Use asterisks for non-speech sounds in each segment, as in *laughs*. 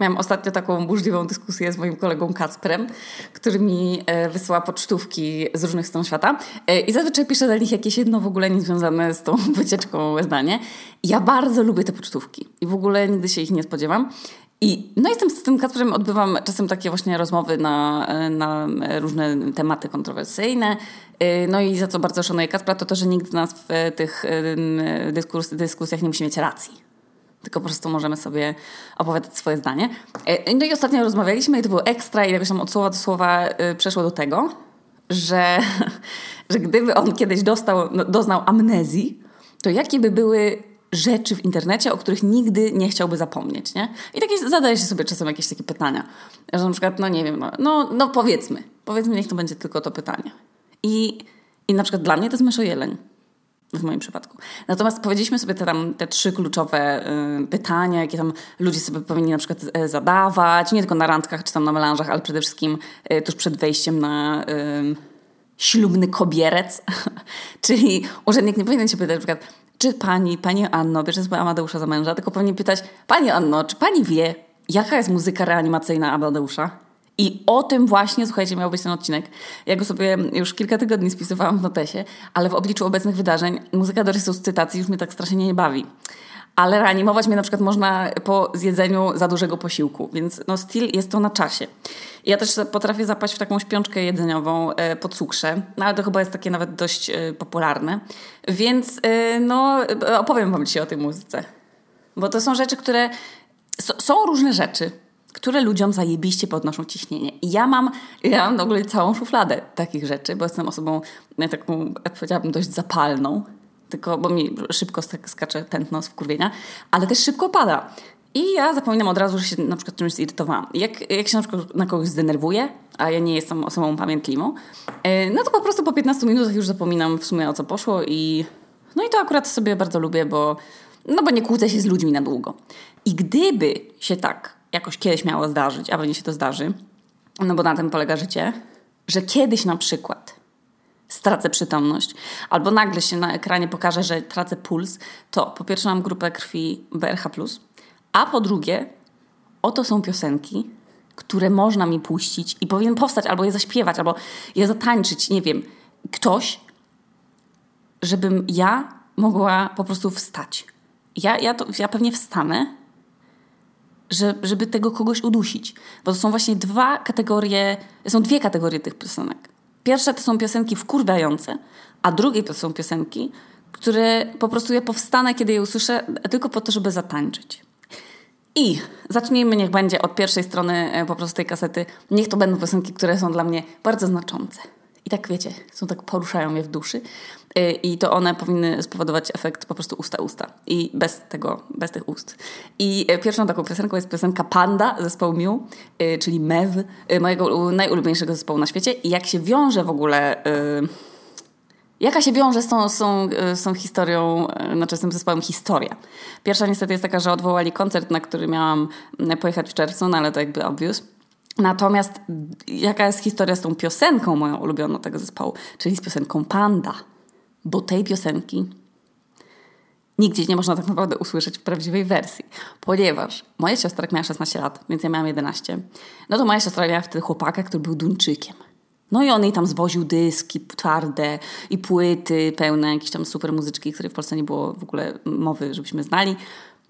Miałam ostatnio taką burzliwą dyskusję z moim kolegą Kacprem, który mi e, wysyła pocztówki z różnych stron świata e, i zazwyczaj pisze dla nich jakieś jedno w ogóle niezwiązane z tą *laughs* wycieczką zdanie. Ja bardzo lubię te pocztówki i w ogóle nigdy się ich nie spodziewam. I no jestem z tym Kacprem, odbywam czasem takie właśnie rozmowy na, e, na różne tematy kontrowersyjne. No i za co bardzo szanuję Kacpra, to to, że nikt z nas w tych dyskus dyskusjach nie musi mieć racji tylko po prostu możemy sobie opowiadać swoje zdanie. E, no i ostatnio rozmawialiśmy i to było ekstra i jakoś tam od słowa do słowa y, przeszło do tego, że, *laughs* że gdyby on kiedyś dostał, no, doznał amnezji, to jakie by były rzeczy w internecie, o których nigdy nie chciałby zapomnieć, nie? I takie zadaje się sobie czasem jakieś takie pytania, że na przykład, no nie wiem, no, no, no powiedzmy, powiedzmy, niech to będzie tylko to pytanie. I, i na przykład dla mnie to jest myszojeleń w moim przypadku. Natomiast powiedzieliśmy sobie te, tam, te trzy kluczowe y, pytania, jakie tam ludzie sobie powinni na przykład y, zadawać, nie tylko na randkach czy tam na melanżach, ale przede wszystkim y, tuż przed wejściem na y, ślubny kobierec. *laughs* Czyli urzędnik nie powinien się pytać na przykład, czy pani, pani Anno, bierze sobie Amadeusza za męża, tylko powinien pytać, pani Anno, czy pani wie, jaka jest muzyka reanimacyjna Amadeusza? I o tym właśnie, słuchajcie, miał być ten odcinek. Ja go sobie już kilka tygodni spisywałam w notesie, ale w obliczu obecnych wydarzeń muzyka do resuscytacji już mnie tak strasznie nie bawi. Ale reanimować mnie na przykład można po zjedzeniu za dużego posiłku, więc no still jest to na czasie. Ja też potrafię zapaść w taką śpiączkę jedzeniową e, po cukrze, no ale to chyba jest takie nawet dość e, popularne. Więc e, no opowiem wam dzisiaj o tej muzyce. Bo to są rzeczy, które... są różne rzeczy, które ludziom zajebiście podnoszą ciśnienie. I ja mam, ja mam w ogóle całą szufladę takich rzeczy, bo jestem osobą e, taką, powiedziałabym, dość zapalną, tylko bo mi szybko skacze tętno z wkurwienia, ale też szybko pada. I ja zapominam od razu, że się na przykład czymś zirytowałam. Jak, jak się na przykład na kogoś zdenerwuję, a ja nie jestem osobą pamiętliwą, e, no to po prostu po 15 minutach już zapominam w sumie o co poszło i no i to akurat sobie bardzo lubię, bo no bo nie kłócę się z ludźmi na długo. I gdyby się tak jakoś kiedyś miało zdarzyć, a pewnie się to zdarzy, no bo na tym polega życie, że kiedyś na przykład stracę przytomność, albo nagle się na ekranie pokaże, że tracę puls, to po pierwsze mam grupę krwi BRH+, a po drugie, oto są piosenki, które można mi puścić i powinien powstać, albo je zaśpiewać, albo je zatańczyć, nie wiem, ktoś, żebym ja mogła po prostu wstać. Ja, ja, to, ja pewnie wstanę że, żeby tego kogoś udusić. Bo to są właśnie dwa kategorie, są dwie kategorie tych piosenek. Pierwsze to są piosenki wkurwiające, a drugie to są piosenki, które po prostu ja powstanę, kiedy je usłyszę, tylko po to, żeby zatańczyć. I zacznijmy, niech będzie od pierwszej strony e, po prostu tej kasety. Niech to będą piosenki, które są dla mnie bardzo znaczące. I tak wiecie, są tak poruszają mnie w duszy. Y, I to one powinny spowodować efekt po prostu usta-usta. I bez tego, bez tych ust. I y, pierwszą taką piosenką jest piosenka Panda zespołu Miu, y, czyli Mew, mojego najulubieńszego zespołu na świecie. I jak się wiąże w ogóle... Jaka się wiąże z tą, z tą, z tą historią, znaczy z tym zespołem historia? Pierwsza niestety jest taka, że odwołali koncert, na który miałam pojechać w czerwcu, no ale to jakby obvious. Natomiast jaka jest historia z tą piosenką moją ulubioną tego zespołu, czyli z piosenką Panda? Bo tej piosenki nigdzie nie można tak naprawdę usłyszeć w prawdziwej wersji, ponieważ moja siostra miała 16 lat, więc ja miałam 11. No to moja siostra miała wtedy chłopaka, który był Duńczykiem. No i on jej tam zwoził dyski twarde i płyty pełne jakiejś tam super muzyczki, której w Polsce nie było w ogóle mowy, żebyśmy znali.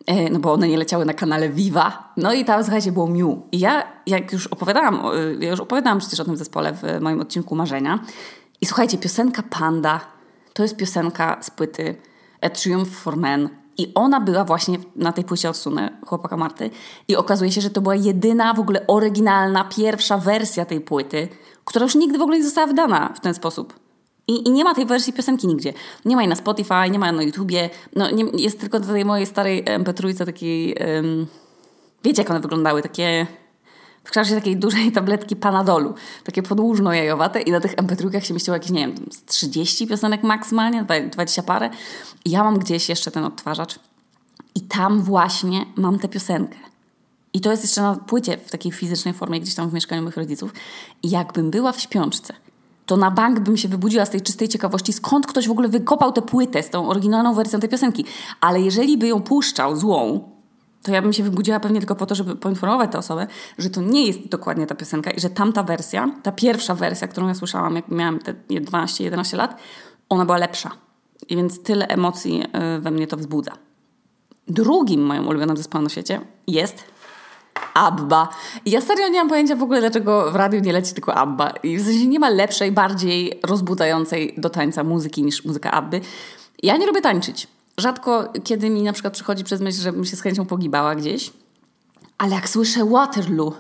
E, no bo one nie leciały na kanale Viva. No i tam, słuchajcie, było Miu. I ja, jak już opowiadałam, ja już opowiadałam przecież o tym zespole w moim odcinku Marzenia. I słuchajcie, piosenka Panda to jest piosenka z płyty A Triumph for Men. I ona była właśnie na tej płycie odsunę chłopaka Marty. I okazuje się, że to była jedyna w ogóle oryginalna, pierwsza wersja tej płyty, która już nigdy w ogóle nie została wydana w ten sposób. I, I, nie ma tej wersji piosenki nigdzie. Nie ma jej na Spotify, nie ma jej na YouTubie. No, nie, jest tylko do tej mojej starej MP3 takiej... Um, wiecie, jak one wyglądały? Takie... W kształcie takiej dużej *laughs* tabletki Panadolu. Takie podłużno jajowate i na tych MP3 się mieściło jakieś, nie wiem, 30 piosenek maksymalnie, 20 parę. I ja mam gdzieś jeszcze ten odtwarzacz. I tam właśnie mam tę piosenkę. I to jest jeszcze na płycie w takiej fizycznej formie gdzieś tam w mieszkaniu moich rodziców. I jakbym była w śpiączce to na bank bym się wybudziła z tej czystej ciekawości, skąd ktoś w ogóle wykopał tę płytę z tą oryginalną wersją tej piosenki. Ale jeżeli by ją puszczał złą, to ja bym się wybudziła pewnie tylko po to, żeby poinformować tę osobę, że to nie jest dokładnie ta piosenka i że tamta wersja, ta pierwsza wersja, którą ja słyszałam, jak miałam te 12-11 lat, ona była lepsza. I więc tyle emocji y, we mnie to wzbudza. Drugim moim ulubionym zespołem na świecie jest Abba. I ja serio nie mam pojęcia w ogóle, dlaczego w radiu nie leci tylko Abba. I w sensie nie ma lepszej, bardziej rozbudzającej do tańca muzyki niż muzyka Abby. Ja nie lubię tańczyć. Rzadko kiedy mi na przykład przychodzi przez myśl, żebym się z chęcią pogibała gdzieś. Ale jak słyszę Waterloo,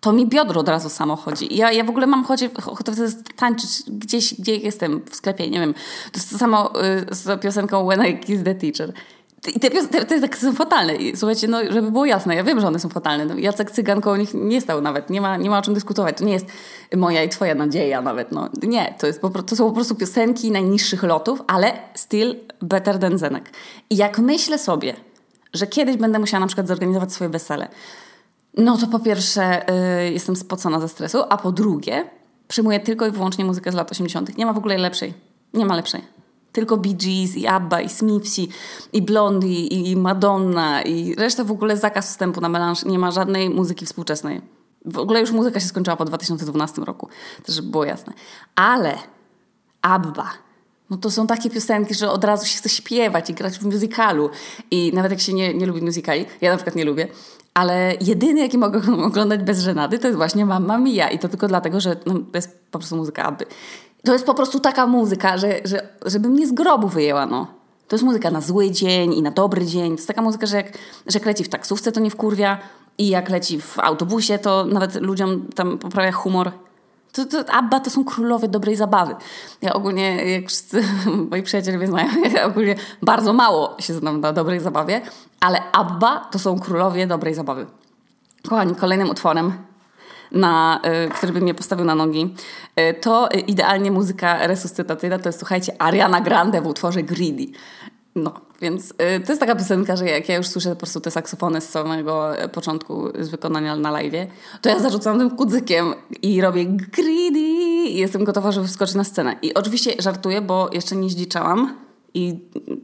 to mi biodro od razu samo chodzi. Ja, ja w ogóle mam ochotę, ochotę tańczyć gdzieś, gdzie jestem, w sklepie, nie wiem. To jest to samo y, z piosenką When I Kiss the Teacher. I te, te są fatalne. I, słuchajcie, no, żeby było jasne, ja wiem, że one są fatalne. No, Jacek Cyganko o nich nie stał nawet. Nie ma, nie ma o czym dyskutować. To nie jest moja i twoja nadzieja nawet. No. Nie, to, jest po, to są po prostu piosenki najniższych lotów, ale still better than Zenek. I jak myślę sobie, że kiedyś będę musiała na przykład zorganizować swoje wesele, no to po pierwsze yy, jestem spocona ze stresu, a po drugie przyjmuję tylko i wyłącznie muzykę z lat 80. Nie ma w ogóle lepszej. Nie ma lepszej. Tylko Bee Gees i ABBA i Smithsi i Blondie i Madonna i reszta w ogóle zakaz wstępu na melanż. Nie ma żadnej muzyki współczesnej. W ogóle już muzyka się skończyła po 2012 roku. Też żeby było jasne. Ale ABBA no to są takie piosenki, że od razu się chce śpiewać i grać w musicalu. I nawet jak się nie, nie lubi musicali, ja na przykład nie lubię, ale jedyny, jaki mogę *laughs* oglądać bez żenady, to jest właśnie Mamma Mia. I to tylko dlatego, że no, to jest po prostu muzyka Abby. To jest po prostu taka muzyka, że, że, żeby mnie z grobu wyjęła, no. To jest muzyka na zły dzień i na dobry dzień. To jest taka muzyka, że jak, że jak leci w taksówce, to nie wkurwia. I jak leci w autobusie, to nawet ludziom tam poprawia humor. To, to, Abba to są królowie dobrej zabawy. Ja ogólnie, jak wszyscy *laughs* moi przyjaciele mnie znają, *laughs* ja ogólnie bardzo mało się znam na dobrej zabawie, ale Abba to są królowie dobrej zabawy. Kochani, kolejnym utworem na, y, który by mnie postawił na nogi, y, to idealnie muzyka resuscytacyjna. To jest, słuchajcie, Ariana Grande w utworze Greedy. No, więc to jest taka piosenka, że jak ja już słyszę po prostu te saksofony z samego początku z wykonania na live, to ja zarzucam tym kudzykiem i robię greedy i jestem gotowa, żeby wskoczyć na scenę. I oczywiście żartuję, bo jeszcze nie zdziczałam i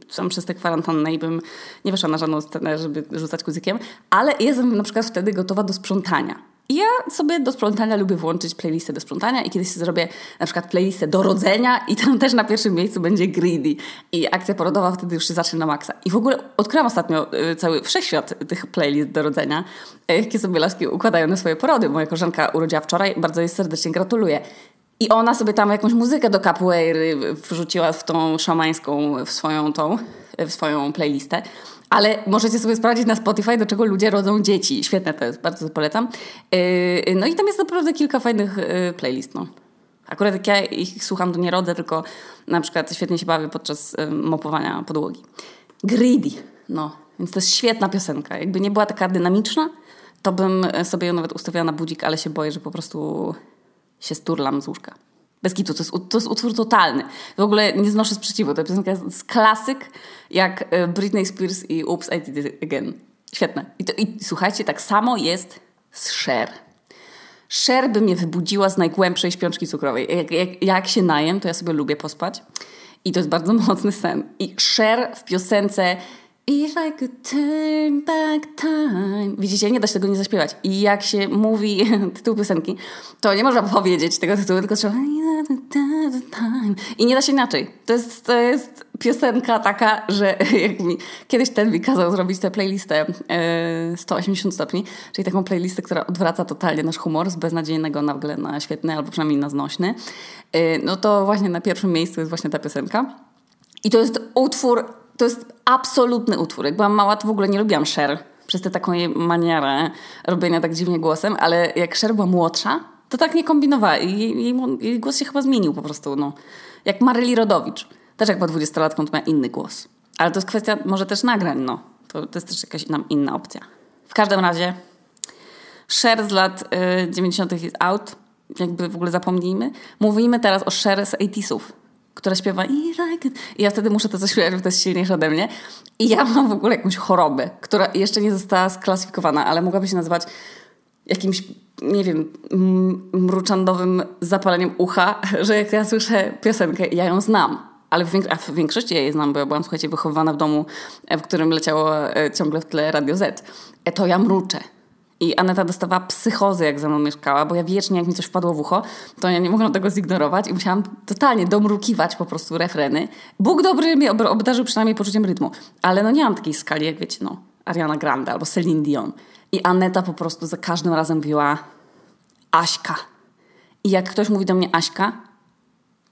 sam przez tę kwarantannę i bym nie weszła na żadną scenę, żeby rzucać kuzykiem, ale jestem na przykład wtedy gotowa do sprzątania. Ja sobie do sprzątania lubię włączyć playlistę do sprzątania i kiedyś zrobię na przykład playlistę do rodzenia i tam też na pierwszym miejscu będzie greedy. I akcja porodowa wtedy już się zacznie na maksa. I w ogóle odkryłam ostatnio y, cały wszechświat tych playlist do rodzenia, y, jakie sobie laski układają na swoje porody. Moja koleżanka urodziła wczoraj, bardzo jej serdecznie gratuluję. I ona sobie tam jakąś muzykę do capoeiry wrzuciła w tą szamańską, w swoją tą, w swoją playlistę. Ale możecie sobie sprawdzić na Spotify, do czego ludzie rodzą dzieci. Świetne to jest, bardzo to polecam. Yy, no i tam jest naprawdę kilka fajnych yy, playlist. No. Akurat jak ja ich słucham, to nie rodzę, tylko na przykład świetnie się bawię podczas mopowania podłogi. Greedy, no. Więc to jest świetna piosenka. Jakby nie była taka dynamiczna, to bym sobie ją nawet ustawiała na budzik, ale się boję, że po prostu się sturlam z łóżka. Bez kitu, to jest, to jest utwór totalny. W ogóle nie znoszę sprzeciwu. Ta piosenka jest klasyk, jak e, Britney Spears i Oops, I Did It Again. Świetne. I, to, I słuchajcie, tak samo jest z Cher. Cher by mnie wybudziła z najgłębszej śpiączki cukrowej. Jak, jak, jak się najem, to ja sobie lubię pospać. I to jest bardzo *laughs* mocny sen. I Cher w piosence If I could turn back time. Widzicie, nie da się tego nie zaśpiewać. I jak się mówi *laughs* tytuł piosenki, to nie można powiedzieć tego tytułu, tylko trzeba i nie da się inaczej. To jest, to jest piosenka taka, że *laughs* jak mi kiedyś ten mi kazał zrobić tę playlistę 180 e, stopni, czyli taką playlistę, która odwraca totalnie nasz humor z beznadziejnego nagle na świetny, albo przynajmniej na znośny, e, no to właśnie na pierwszym miejscu jest właśnie ta piosenka. I to jest utwór to jest absolutny utwór. Jak byłam mała, to w ogóle nie lubiłam Cher przez tę taką jej manierę robienia tak dziwnie głosem, ale jak Cher była młodsza, to tak nie kombinowała jej, jej, jej głos się chyba zmienił po prostu. No. Jak Maryli Rodowicz. Też jak po dwudziestolatką to miała inny głos. Ale to jest kwestia może też nagrań, no. To, to jest też jakaś nam inna opcja. W każdym razie Cher z lat y, 90. jest out. Jakby w ogóle zapomnijmy. Mówimy teraz o Cher z 80 która śpiewa I like it. I ja wtedy muszę to zaśpiewać, bo to jest silniejsze ode mnie. I ja mam w ogóle jakąś chorobę, która jeszcze nie została sklasyfikowana, ale mogłaby się nazywać jakimś, nie wiem, mruczandowym zapaleniem ucha, *laughs* że jak ja słyszę piosenkę, ja ją znam, ale w, w większości ja je znam, bo ja byłam, słuchajcie, wychowywana w domu, w którym leciało ciągle w tle Radio Z. To ja mruczę. I Aneta dostawała psychozy, jak ze mną mieszkała, bo ja wiecznie, jak mi coś wpadło w ucho, to ja nie mogłam tego zignorować i musiałam totalnie domrukiwać po prostu refreny. Bóg dobry mnie obdarzył przynajmniej poczuciem rytmu, ale no nie mam takiej skali, jak wiecie, no, Ariana Grande albo Celine Dion. I Aneta po prostu za każdym razem mówiła Aśka. I jak ktoś mówi do mnie Aśka,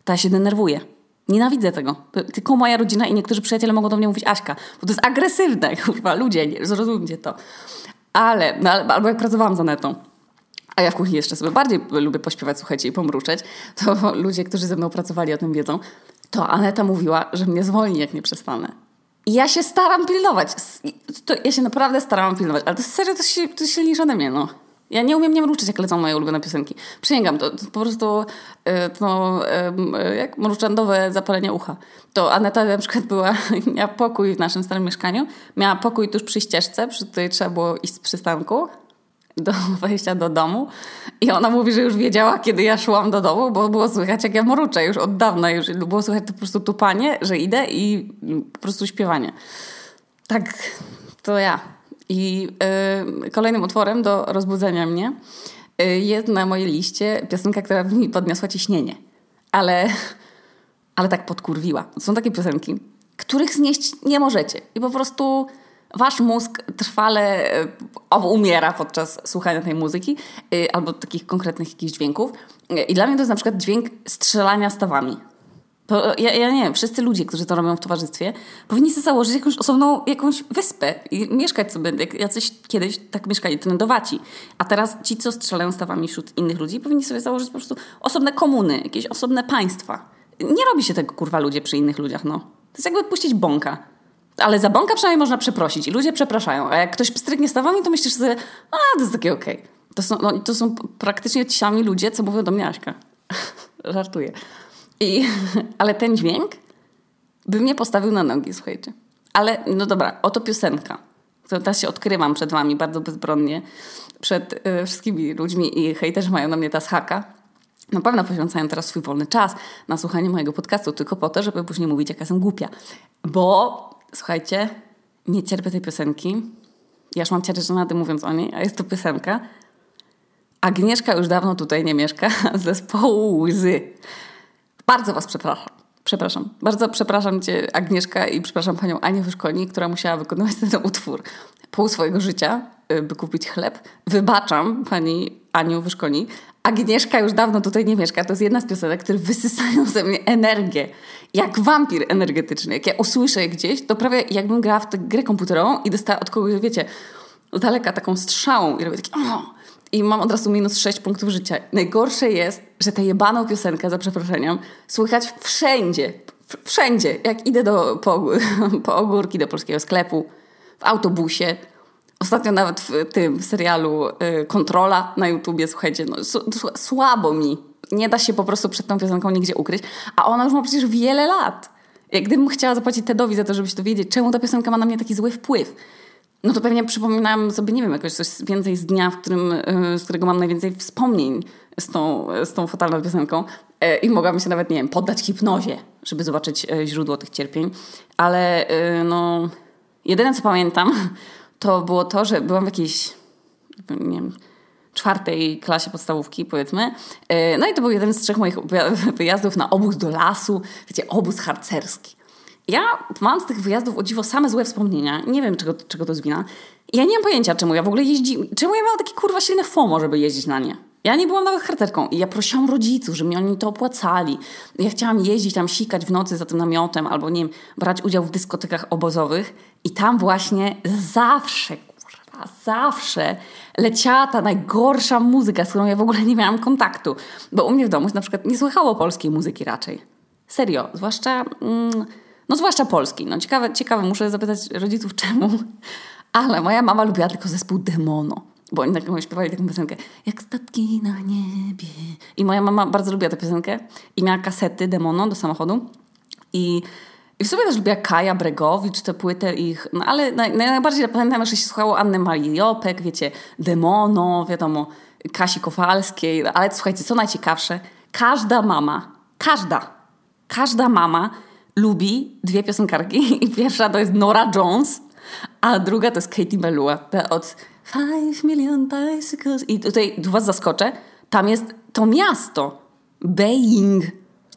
to ja się denerwuję. Nienawidzę tego. Tylko moja rodzina i niektórzy przyjaciele mogą do mnie mówić Aśka, bo to jest agresywne, *laughs* kurwa, ludzie, nie, zrozumcie to. Ale, no, albo jak pracowałam za netą, a ja w kuchni jeszcze sobie bardziej lubię pośpiewać, słuchajcie, i pomruczeć, to *laughs* ludzie, którzy ze mną pracowali o tym wiedzą, to Aneta mówiła, że mnie zwolni, jak nie przestanę. I ja się staram pilnować. To, ja się naprawdę starałam pilnować, ale to serio, to jest, to silniejsze ode mnie, no. Ja nie umiem nie mruczyć, jak lecą moje ulubione piosenki. Przysięgam, to, to po prostu e, to, e, jak mruczandowe zapalenie ucha. To Aneta na przykład była, *laughs* miała pokój w naszym starym mieszkaniu, miała pokój tuż przy ścieżce, przy której trzeba było iść z przystanku do *laughs* wejścia do domu i ona mówi, że już wiedziała, kiedy ja szłam do domu, bo było słychać, jak ja mruczę już od dawna, już było słychać to po prostu tupanie, że idę i po prostu śpiewanie. Tak, to ja. I y, kolejnym utworem do rozbudzenia mnie y, jest na mojej liście piosenka, która mi podniosła ciśnienie. Ale, *laughs* ale tak podkurwiła. Są takie piosenki, których znieść nie możecie. I po prostu wasz mózg trwale y, umiera podczas słuchania tej muzyki y, albo takich konkretnych jakichś dźwięków. Y, I dla mnie to jest na przykład dźwięk strzelania stawami. To ja, ja nie wiem, wszyscy ludzie, którzy to robią w towarzystwie, powinni sobie założyć jakąś osobną jakąś wyspę i mieszkać sobie, jak jacyś kiedyś tak mieszkali trendowaci. A teraz ci, co strzelają stawami wśród innych ludzi, powinni sobie założyć po prostu osobne komuny, jakieś osobne państwa. Nie robi się tego, kurwa, ludzie przy innych ludziach, no. To jest jakby puścić bąka. Ale za bąka przynajmniej można przeprosić i ludzie przepraszają. A jak ktoś stryknie stawami, to myślisz sobie, a to jest takie okej. Okay. To, są, no, to są praktycznie ci sami ludzie, co mówią do mnie Aśka. *laughs* Żartuję. I, *laughs* ale ten dźwięk by mnie postawił na nogi, słuchajcie. Ale no dobra, oto piosenka. teraz się odkrywam przed wami bardzo bezbronnie. Przed y, wszystkimi ludźmi i hejterzy mają na mnie tas haka. Na pewno poświęcają teraz swój wolny czas na słuchanie mojego podcastu, tylko po to, żeby później mówić, jaka jestem głupia. Bo, słuchajcie, nie cierpię tej piosenki. Ja już mam ciarę żenady mówiąc o niej, a jest to piosenka. Agnieszka już dawno tutaj nie mieszka, *laughs* z zespołu Łzy. Bardzo Was przepraszam. Przepraszam. Bardzo przepraszam Cię, Agnieszka, i przepraszam Panią Anię Wyszkoni, która musiała wykonywać ten utwór pół swojego życia, y, by kupić chleb. Wybaczam Pani Aniu Wyszkoni. Agnieszka już dawno tutaj nie mieszka. To jest jedna z piosenek, które wysysają ze mnie energię. Jak wampir energetyczny. Jak ja usłyszę je gdzieś, to prawie jakbym grała w tę grę komputerową i dostała od kogoś, wiecie, z daleka taką strzałą i robię takie... Oh! I mam od razu minus 6 punktów życia. Najgorsze jest, że tę jebaną piosenkę, za przeproszeniem, słychać wszędzie. Wszędzie. Jak idę do, po, *laughs* po ogórki do polskiego sklepu, w autobusie, Ostatnio nawet w tym serialu y, Kontrola na YouTubie, słuchajcie, no, słabo mi. Nie da się po prostu przed tą piosenką nigdzie ukryć. A ona już ma przecież wiele lat. Jak gdybym chciała zapłacić Tedowi za to, żeby się dowiedzieć, czemu ta piosenka ma na mnie taki zły wpływ, no to pewnie przypominałam sobie, nie wiem, jakoś coś więcej z dnia, w którym, y, z którego mam najwięcej wspomnień z tą, z tą fatalną piosenką e, i mogłabym się nawet, nie wiem, poddać hipnozie, żeby zobaczyć e, źródło tych cierpień. Ale y, no, jedyne co pamiętam, to było to, że byłam w jakiejś, nie wiem, czwartej klasie podstawówki, powiedzmy. E, no i to był jeden z trzech moich *laughs* wyjazdów na obóz do lasu, wiecie, obóz harcerski. Ja mam z tych wyjazdów o dziwo same złe wspomnienia. Nie wiem, czego, czego to jest wina. Ja nie mam pojęcia, czemu ja w ogóle jeździ... Czemu ja miałam takie kurwa silne FOMO, żeby jeździć na nie. Ja nie byłam nawet harcerką i ja prosiłam rodziców, żeby mi oni to opłacali. Ja chciałam jeździć tam, sikać w nocy za tym namiotem albo, nie wiem, brać udział w dyskotekach obozowych i tam właśnie zawsze, kurwa, zawsze leciała ta najgorsza muzyka, z którą ja w ogóle nie miałam kontaktu. Bo u mnie w domu na przykład nie słychało polskiej muzyki raczej. Serio, zwłaszcza... Mm, no zwłaszcza polski. No ciekawe, ciekawe, muszę zapytać rodziców czemu. Ale moja mama lubiła tylko zespół Demono. Bo oni taką śpiewali taką piosenkę Jak statki na niebie. I moja mama bardzo lubiła tę piosenkę. I miała kasety Demono do samochodu. I, i w sumie też lubiła Kaja Bregowicz, tę płytę ich. No ale naj, najbardziej pamiętam, że się słuchało Anny Marii Jopek, wiecie, Demono, wiadomo, Kasi Kowalskiej. Ale słuchajcie, co najciekawsze, każda mama, każda, każda mama lubi dwie piosenkarki *laughs* i pierwsza to jest Nora Jones, a druga to jest Katie Melua. Te od Five Million Bicycles. I tutaj tu was zaskoczę, tam jest to miasto. Beijing.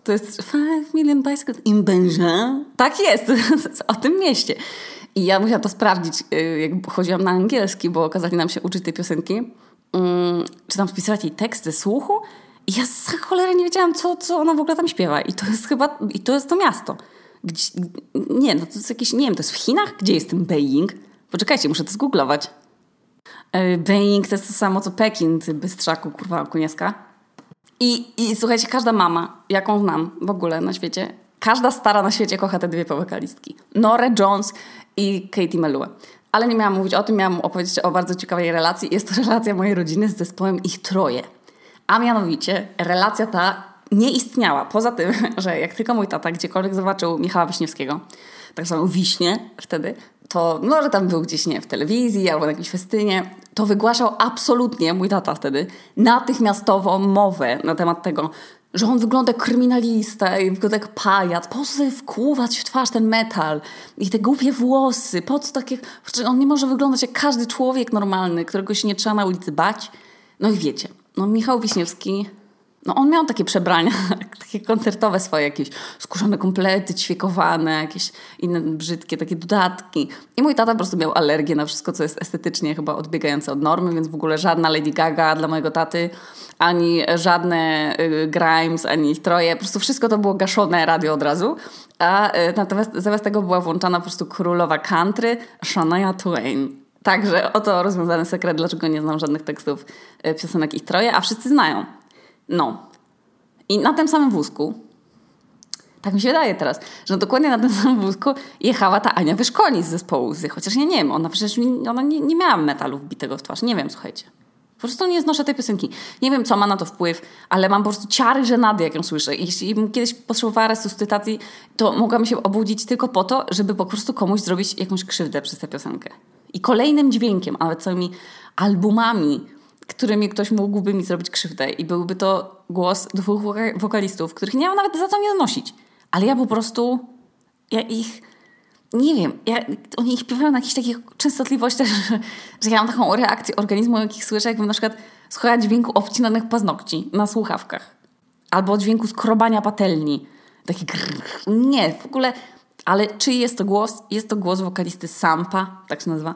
To jest Five Million Bicycles in Beijing. Tak jest, *laughs* o tym mieście. I ja musiałam to sprawdzić, y, jak chodziłam na angielski, bo okazali nam się uczyć tej piosenki. Um, czy tam spisywać jej tekst ze słuchu. Ja z cholery nie wiedziałam, co, co ona w ogóle tam śpiewa. I to jest chyba, i to jest to miasto. Gdzie, nie, no to jest jakieś, nie wiem, to jest w Chinach? Gdzie jest ten Beijing? Poczekajcie, muszę to zgooglować. E, Beijing to jest to samo co Pekin, ty bystrzaku, kurwa, okunieska. I, I słuchajcie, każda mama, jaką znam w ogóle na świecie, każda stara na świecie kocha te dwie wokalistki. Nora Jones i Katie Melua. Ale nie miałam mówić o tym, miałam opowiedzieć o bardzo ciekawej relacji. Jest to relacja mojej rodziny z zespołem Ich Troje. A mianowicie relacja ta nie istniała. Poza tym, *laughs* że jak tylko mój tata gdziekolwiek zobaczył Michała Wiśniewskiego, tak zwaną Wiśnie wtedy, to no, że tam był gdzieś, nie w telewizji albo na jakimś festynie, to wygłaszał absolutnie, mój tata wtedy, natychmiastową mowę na temat tego, że on wygląda jak kryminalista i wygląda jak pajac. Po co sobie wkłuwać w twarz ten metal i te głupie włosy? Po co takie... On nie może wyglądać jak każdy człowiek normalny, którego się nie trzeba na ulicy bać. No i wiecie, no Michał Wiśniewski no on miał takie przebrania, *laughs* takie koncertowe swoje, jakieś skórzane komplety, ćwiekowane, jakieś inne brzydkie takie dodatki. I mój tata po prostu miał alergię na wszystko, co jest estetycznie chyba odbiegające od normy, więc w ogóle żadna Lady Gaga dla mojego taty, ani żadne y, Grimes, ani ich troje. Po prostu wszystko to było gaszone radio od razu. A y, natomiast zamiast tego była włączana po prostu królowa country Shania Twain. Także oto rozwiązany sekret, dlaczego nie znam żadnych tekstów y, piosenek ich troje, a wszyscy znają. No. I na tym samym wózku, tak mi się wydaje teraz, że dokładnie na tym *laughs* samym wózku jechała ta Ania Wyszkoni z zespołu chociaż ja nie wiem, ona przecież ona nie, nie miała metalu wbitego w twarz. Nie wiem, słuchajcie. Po prostu nie znoszę tej piosenki. Nie wiem, co ma na to wpływ, ale mam po prostu ciary żenady, jak ją słyszę. I jeśli bym kiedyś potrzebowała resuscytacji, to mogłabym się obudzić tylko po to, żeby po prostu komuś zrobić jakąś krzywdę przez tę piosenkę. I kolejnym dźwiękiem, ale całymi albumami którymi ktoś mógłby mi zrobić krzywdę i byłby to głos dwóch wokalistów, których nie mam nawet za co nie znosić. Ale ja po prostu, ja ich, nie wiem, ja, oni ich śpiewają na jakichś takich częstotliwościach, *laughs* że, że ja mam taką reakcję organizmu, jak ich słyszę, jakbym na przykład słuchała dźwięku obcinanych paznokci na słuchawkach. Albo dźwięku skrobania patelni. Taki grrr. Nie, w ogóle... Ale czy jest to głos? Jest to głos wokalisty Sampa, tak się nazywa.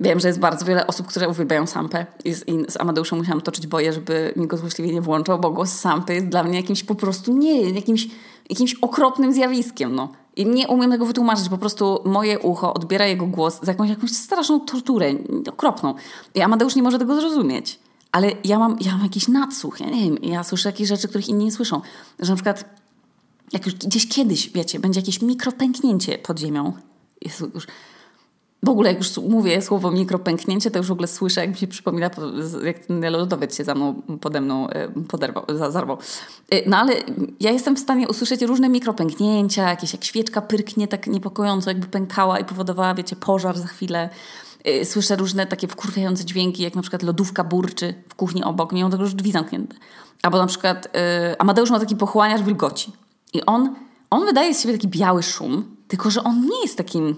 Wiem, że jest bardzo wiele osób, które uwielbiają Sampę i z, i z Amadeuszem musiałam toczyć boje, żeby mi go złośliwie nie włączał, bo głos Sampy jest dla mnie jakimś po prostu, nie, jakimś, jakimś okropnym zjawiskiem, no. I nie umiem tego wytłumaczyć, po prostu moje ucho odbiera jego głos za jakąś, jakąś straszną torturę, okropną. I Amadeusz nie może tego zrozumieć. Ale ja mam, ja mam jakiś nadsłuch, ja nie wiem, ja słyszę jakieś rzeczy, których inni nie słyszą. Że na przykład, jak już gdzieś kiedyś, wiecie, będzie jakieś mikropęknięcie pod ziemią, jest już w ogóle jak już mówię słowo mikropęknięcie, to już w ogóle słyszę, jak mi się przypomina, jak ten lodowiec się za mną, pode mną e, poderwał, zarwał. E, no ale ja jestem w stanie usłyszeć różne mikropęknięcia, jakieś jak świeczka pyrknie tak niepokojąco, jakby pękała i powodowała, wiecie, pożar za chwilę. E, słyszę różne takie wkurwiające dźwięki, jak na przykład lodówka burczy w kuchni obok, mimo tego, że drzwi zamknięte. Albo na przykład Amadeusz ma taki pochłaniacz wilgoci. I on, on wydaje z siebie taki biały szum, tylko że on nie jest takim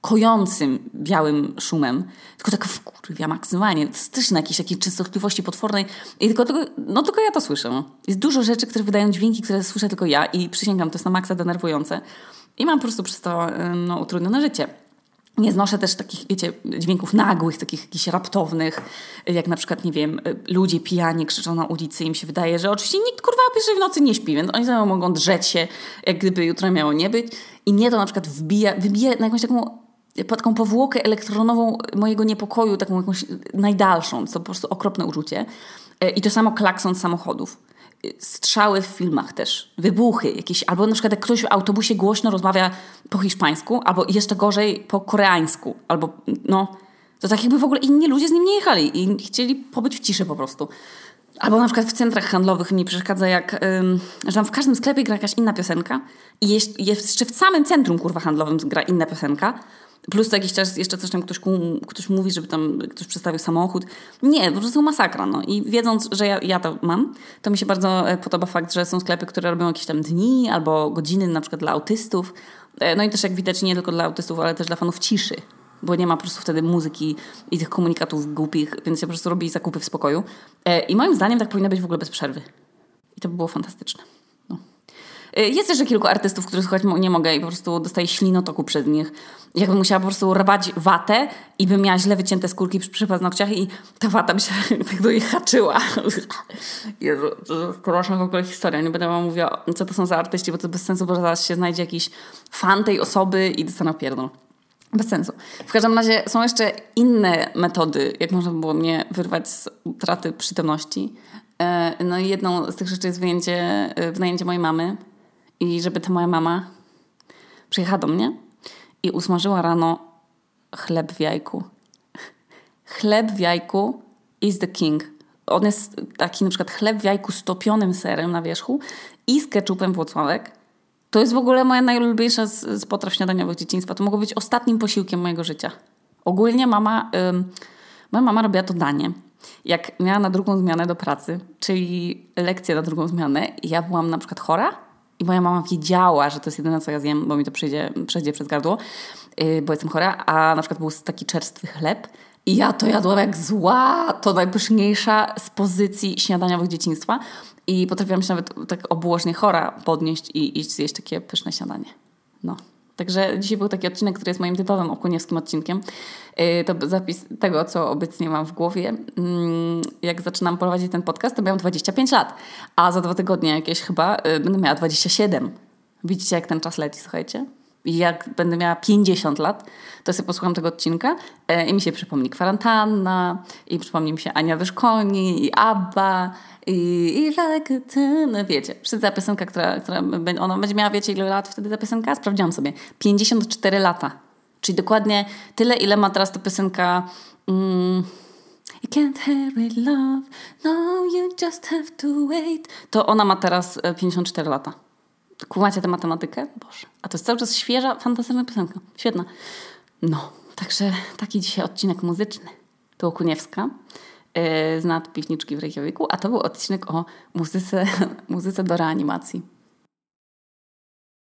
kojącym białym szumem, tylko tak wkurwia maksymalnie. To jest też jakiejś takiej częstotliwości potwornej. I tylko, tylko, no tylko ja to słyszę. Jest dużo rzeczy, które wydają dźwięki, które słyszę tylko ja i przysięgam, to jest na maksa denerwujące. I mam po prostu przez to no, utrudnione życie. Nie znoszę też takich, wiecie, dźwięków nagłych, takich jakichś raptownych, jak na przykład, nie wiem, ludzie pijani krzyczą na ulicy i im się wydaje, że oczywiście nikt kurwa o pierwszej w nocy nie śpi, więc oni sobie mogą drzeć się, jak gdyby jutro miało nie być. I mnie to na przykład wbija, wybija na jakąś taką taką powłokę elektronową mojego niepokoju, taką jakąś najdalszą. To po prostu okropne uczucie. E, I to samo klakson samochodów. Strzały w filmach też, wybuchy jakieś, albo na przykład jak ktoś w autobusie głośno rozmawia po hiszpańsku, albo jeszcze gorzej po koreańsku, albo no, to tak jakby w ogóle inni ludzie z nim nie jechali i chcieli pobyć w ciszy po prostu. Albo na przykład w centrach handlowych mi przeszkadza, jak ym, że tam w każdym sklepie gra jakaś inna piosenka i jeszcze w samym centrum kurwa handlowym gra inna piosenka, Plus co jakiś czas jeszcze coś tam ktoś, ktoś mówi, żeby tam ktoś przedstawił samochód. Nie, po prostu masakra. No. I wiedząc, że ja, ja to mam, to mi się bardzo e, podoba fakt, że są sklepy, które robią jakieś tam dni albo godziny na przykład dla autystów. E, no i też jak widać nie tylko dla autystów, ale też dla fanów ciszy. Bo nie ma po prostu wtedy muzyki i tych komunikatów głupich, więc ja po prostu robię zakupy w spokoju. E, I moim zdaniem tak powinno być w ogóle bez przerwy. I to by było fantastyczne. Y, jest jeszcze kilku artystów, których słuchać nie mogę i po prostu dostaję ślinotoku przez nich. Jakbym musiała po prostu rwać watę i bym miała źle wycięte skórki przy, przy paznokciach i ta wata by się *laughs* tak do jej haczyła. *laughs* Jezu, to straszna w ogóle historia. Nie będę wam mówiła, co to są za artyści, bo to bez sensu, bo zaraz się znajdzie jakiś fan tej osoby i dostaną pierdol. Bez sensu. W każdym razie są jeszcze inne metody, jak można było mnie wyrwać z utraty przytomności. E, no i jedną z tych rzeczy jest e, wynajęcie mojej mamy, i żeby ta moja mama przyjechała do mnie i usmażyła rano chleb w jajku. Chleb w jajku is the king. On jest taki na przykład chleb w jajku z topionym serem na wierzchu i z keczupem Włocławek. To jest w ogóle moja najulubieńsza z, z potraw śniadaniowych dzieciństwa. To mogło być ostatnim posiłkiem mojego życia. Ogólnie mama, ym, moja mama robiła to danie. Jak miała na drugą zmianę do pracy, czyli lekcję na drugą zmianę i ja byłam na przykład chora, i moja mama wiedziała, że to jest jedyne, co ja zjem, bo mi to przejdzie, przejdzie przez gardło, yy, bo jestem chora. A na przykład był taki czerstwy chleb. I ja to jadłam jak zła, to najpyszniejsza z pozycji śniadaniowych dzieciństwa. I potrafiłam się nawet tak obłożnie chora podnieść i iść zjeść takie pyszne śniadanie. No. Także dzisiaj był taki odcinek, który jest moim typowym okuniewskim odcinkiem. Y, to zapis tego, co obecnie mam w głowie. Mm, jak zaczynam prowadzić ten podcast, to miałam 25 lat, a za dwa tygodnie jakieś chyba y, będę miała 27. Widzicie, jak ten czas leci, słuchajcie? I jak będę miała 50 lat, to sobie posłucham tego odcinka y, i mi się przypomni kwarantanna, i przypomni mi się Ania Wyszkoni, i Abba, i, i like no wiecie, ta piosenka, która, która ona będzie miała, wiecie ile lat wtedy ta piosenka? Sprawdziłam sobie. 54 lata. Czyli dokładnie tyle, ile ma teraz ta piosenka mm, You can't hurry love, no you just have to wait. To ona ma teraz 54 e, lata. Kumacie tę matematykę? Boże. A to jest cały czas świeża, fantastyczna piosenka. Świetna. No, także taki dzisiaj odcinek muzyczny. To Okuniewska z nad piwniczki w Reykjaviku, a to był odcinek o muzyce, *laughs* muzyce do reanimacji.